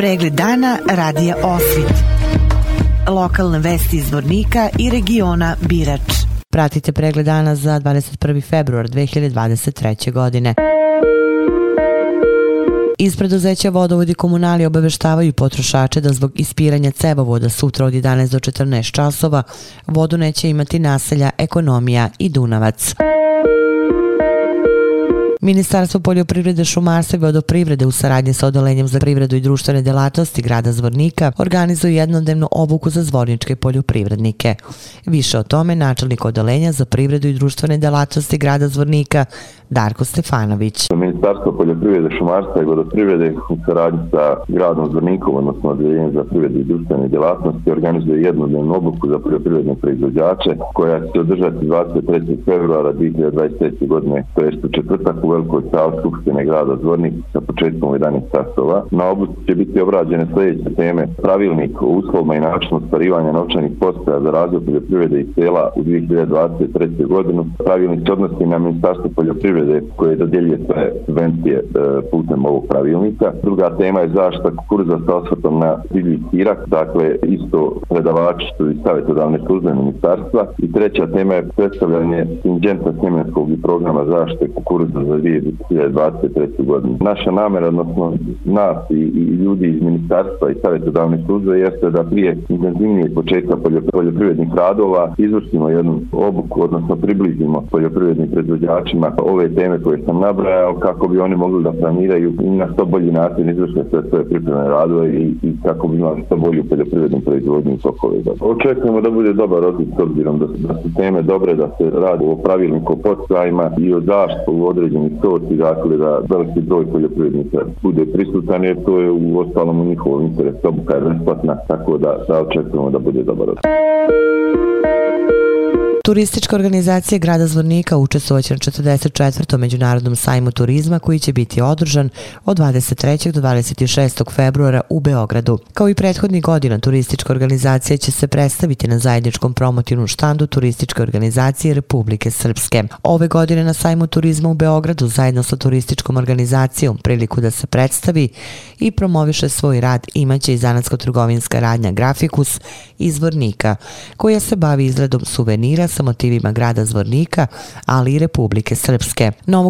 Pregled dana radija Osvit. Lokalne vesti iz Vornika i regiona Birač. Pratite pregled dana za 21. februar 2023. godine. Iz preduzeća vodovodi komunali obaveštavaju potrošače da zbog ispiranja cevovoda sutra od 11 do 14 časova vodu neće imati naselja Ekonomija i Dunavac. Ministarstvo poljoprivrede, šumarstva i vodoprivrede u saradnji sa Odelenjem za privredu i društvene delatnosti grada Zvornika organizuju jednodnevnu obuku za zvorničke poljoprivrednike. Više o tome načelnik Odelenja za privredu i društvene delatnosti grada Zvornika Darko Stefanović. Ministarstvo poljoprivrede, šumarstva i vodoprivrede u saradnji sa gradom Zvornikom, odnosno odjeljenjem za privredu i društvene delatnosti, organizuje jednodnevnu obuku za poljoprivredne proizvođače koja će se održati 23. februara 2023. godine, to je u četvrtak u velikoj sali Skupštine grada Zvornik sa početkom 11 časova. Na obuci će biti obrađene sljedeće teme pravilnik o uslovima i načinu ostvarivanja novčanih postaja za razvoj poljoprivrede i sela u 2023. godinu. Pravilnik se odnosi na Ministarstvo poljoprivrede koje dodjeljuje sve subvencije e, putem ovog pravilnika. Druga tema je zašta kukurza sa osvrtom na divlji sirak, dakle isto predavači su i savjetodavne službe ministarstva. I treća tema je predstavljanje ingenta sjemenskog i programa zaštite kukuruza za 2023. godine. Naša namera, odnosno nas i, i ljudi iz ministarstva i savjetodavne službe jeste da prije intenzivnije početka poljoprivrednih radova izvršimo jednu obuku, odnosno približimo poljoprivrednim proizvođačima ove teme koje sam nabrajao kako bi oni mogli da planiraju i na što bolji način izvršiti sve svoje pripremne radove i, i kako bi imali što bolju poljoprivrednu proizvodnju tokove. Očekujemo da bude dobar odlič s obzirom da, da su teme dobre, da se radi o pravilniku o podstajima i o zaštitu u određenih sorti, dakle da veliki broj poljoprivrednika bude prisutan jer to je u ostalom u njihovom interesu, obuka je besplatna, tako da, da očekujemo da bude dobar odlič. Turistička organizacija grada Zvornika učestvovaće na 44. međunarodnom sajmu turizma koji će biti održan od 23. do 26. februara u Beogradu. Kao i prethodnih godina, turistička organizacija će se predstaviti na zajedničkom promotivnom štandu turističke organizacije Republike Srpske. Ove godine na sajmu turizma u Beogradu zajedno sa turističkom organizacijom priliku da se predstavi i promoviše svoj rad imaće i zanatsko-trgovinska radnja Grafikus iz Zvornika, koja se bavi izradom suvenira sa motivima grada Zvornika, ali i Republike Srpske. Na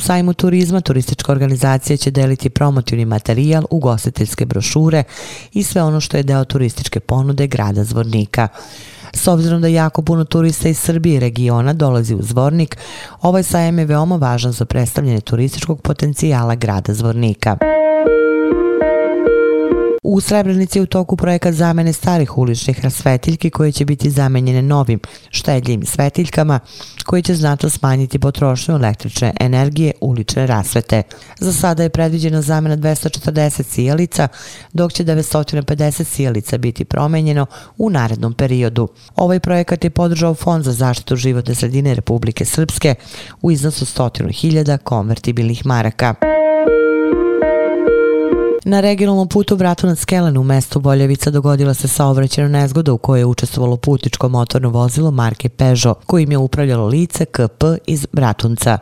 sajmu turizma turistička organizacija će deliti promotivni materijal, ugostiteljske brošure i sve ono što je deo turističke ponude grada Zvornika. S obzirom da jako puno turista iz Srbije i regiona dolazi u Zvornik, ovaj sajem je veoma važan za predstavljanje turističkog potencijala grada Zvornika. U Srebrenici je u toku projekat zamene starih uličnih rasvetiljki koje će biti zamenjene novim štedljim svetiljkama koji će znato smanjiti potrošnju električne energije ulične rasvete. Za sada je predviđena zamena 240 sijalica, dok će 950 sijalica biti promenjeno u narednom periodu. Ovaj projekat je podržao Fond za zaštitu životne sredine Republike Srpske u iznosu 100.000 konvertibilnih maraka. Na regionalnom putu Bratunac Kelen u mestu Boljevica dogodila se saobraćena nezgoda u kojoj je učestvovalo putničko motorno vozilo marke Peugeot, kojim je upravljalo lice KP iz Bratunca.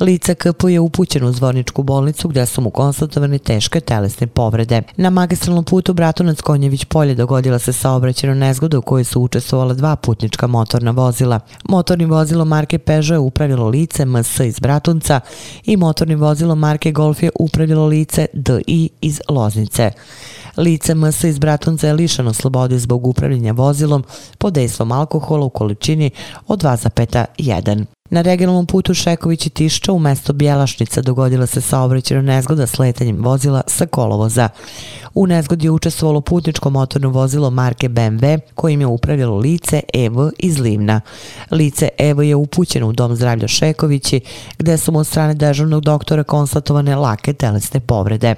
Lice KP je upućeno u zvorničku bolnicu gdje su mu konstatovane teške telesne povrede. Na magistralnom putu Bratunac Konjević polje dogodila se saobraćena nezgoda u kojoj su učestvovala dva putnička motorna vozila. Motorni vozilo marke Peugeot je upravljalo lice MS iz Bratunca i motorni vozilo marke Golf je upravljalo lice DI iz Loznice. Lice MS iz Bratunca je lišano slobode zbog upravljanja vozilom pod dejstvom alkohola u količini od 2,1. Na regionalnom putu Šeković i Tišća u mesto Bjelašnica dogodila se saobraćena nezgoda s letanjem vozila sa kolovoza. U nezgodi je učestvovalo putničko motorno vozilo marke BMW kojim je upravljalo lice EV iz Livna. Lice EV je upućeno u dom zdravlja Šekovići gde su mu od strane dežavnog doktora konstatovane lake telesne povrede.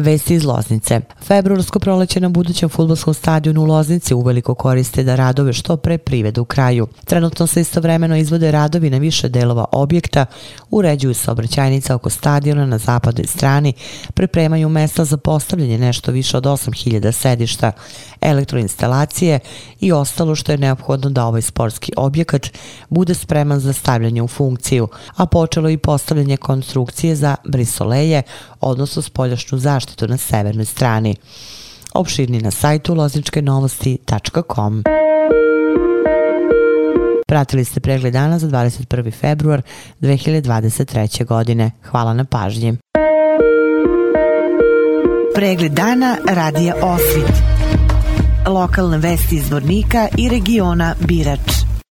Vesti iz Loznice. Februarsko proleće na budućem futbolskom stadionu u Loznici uveliko koriste da radove što pre privedu u kraju. Trenutno se istovremeno izvode radovi na više delova objekta, uređuju se obraćajnica oko stadiona na zapadnoj strani, pripremaju mesta za postavljanje nešto više od 8000 sedišta, elektroinstalacije i ostalo što je neophodno da ovaj sportski objekat bude spreman za stavljanje u funkciju, a počelo i postavljanje konstrukcije za brisoleje, odnosno spoljašnju zaštitu na severnoj strani. Opširni na sajtu lozničkenovosti.com. Pratili ste pregled dana za 21. februar 2023. godine. Hvala na pažnji. Pregled dana radija Osvit. Lokalne vesti iz Vornika i regiona Birač.